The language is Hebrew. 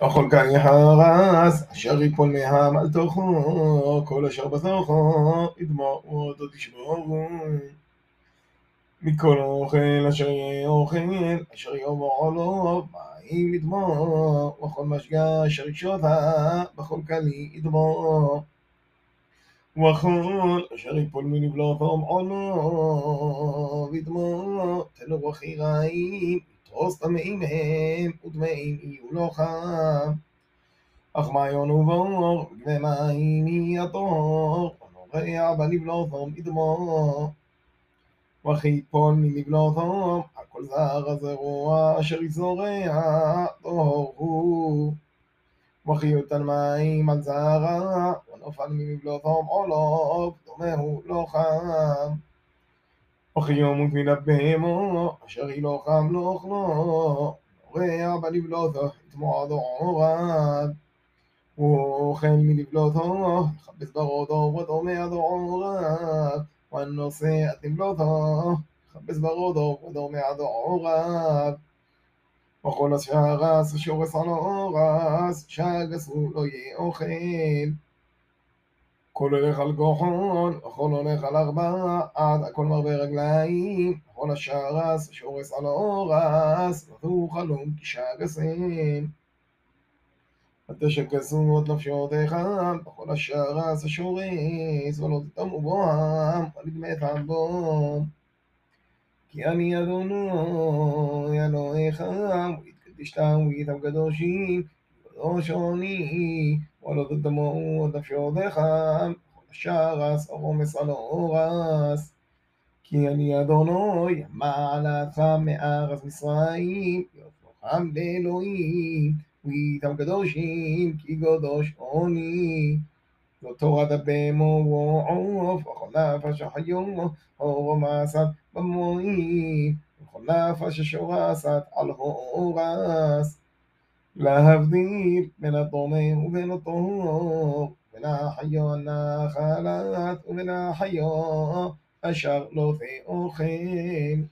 אכול כאן יחרס, אשר יפול מהם על תוכו, כל אשר בתוכו, ידמור אותו תשבורו. מכל אוכל אשר יהיה אוכל, אשר יאמר לו, מים ידמור, וכל משגה אשר יקשותה, בכל כלי ידמור. וכל אשר יפול מנבלותו מעולו, וידמור, תנו רוחי רעים, יתרוס טמאים הם, וטמאים יהיו לו חם. אך מעיון ובור, וגבי מים יהיה תור, ונורע בנבלותו ידמור. וכי יפול מנבלותו, הכל זר הזרוע אשר יזורע, טהור הוא. וכי יותן מים על זרע, ונופל ממבלותו עולוב, דומה הוא לא חם. וכי ימות מן הבהמו, אשר היא לא חם לא אוכלו, נורע בנבלותו, יטמוע דעוריו. הוא אוכל מנבלותו, יכבס ברודו, ודומה דעוריו. והנושא את נבלותו, יכבס ברודו, ודומה דעוריו. וכל השרס השורס על האורס, שגסו לא יהיה אוכל. כל הולך על גוחון, וכל הולך על ארבע, עד הכל מרבה רגליים, וכל השרס השורס על האורס, ותו חלום כי שגסים. ותשגסו את נפשותיך, וכל השרס השורס, ולא תטמאו בוהם, ונדמתם בו. כי אני אדונו, אלוהיך, ויתקדישת ויתם קדושים, אני, ולא נפשותיך, וכל השרס הרומס על האורס. כי אני אדונו, מעלתך מארץ מצרים, יופכם לאלוהים, ויתם קדושים, כי קדוש אני. זאת תורת הבהמו ועוף, וכל נפש החיו, אור מעשת במועים, וכל נפש השורסת על لا هفديل من الطومين ومن الطهور من حي خالات ومن حيو أشغل في أخيل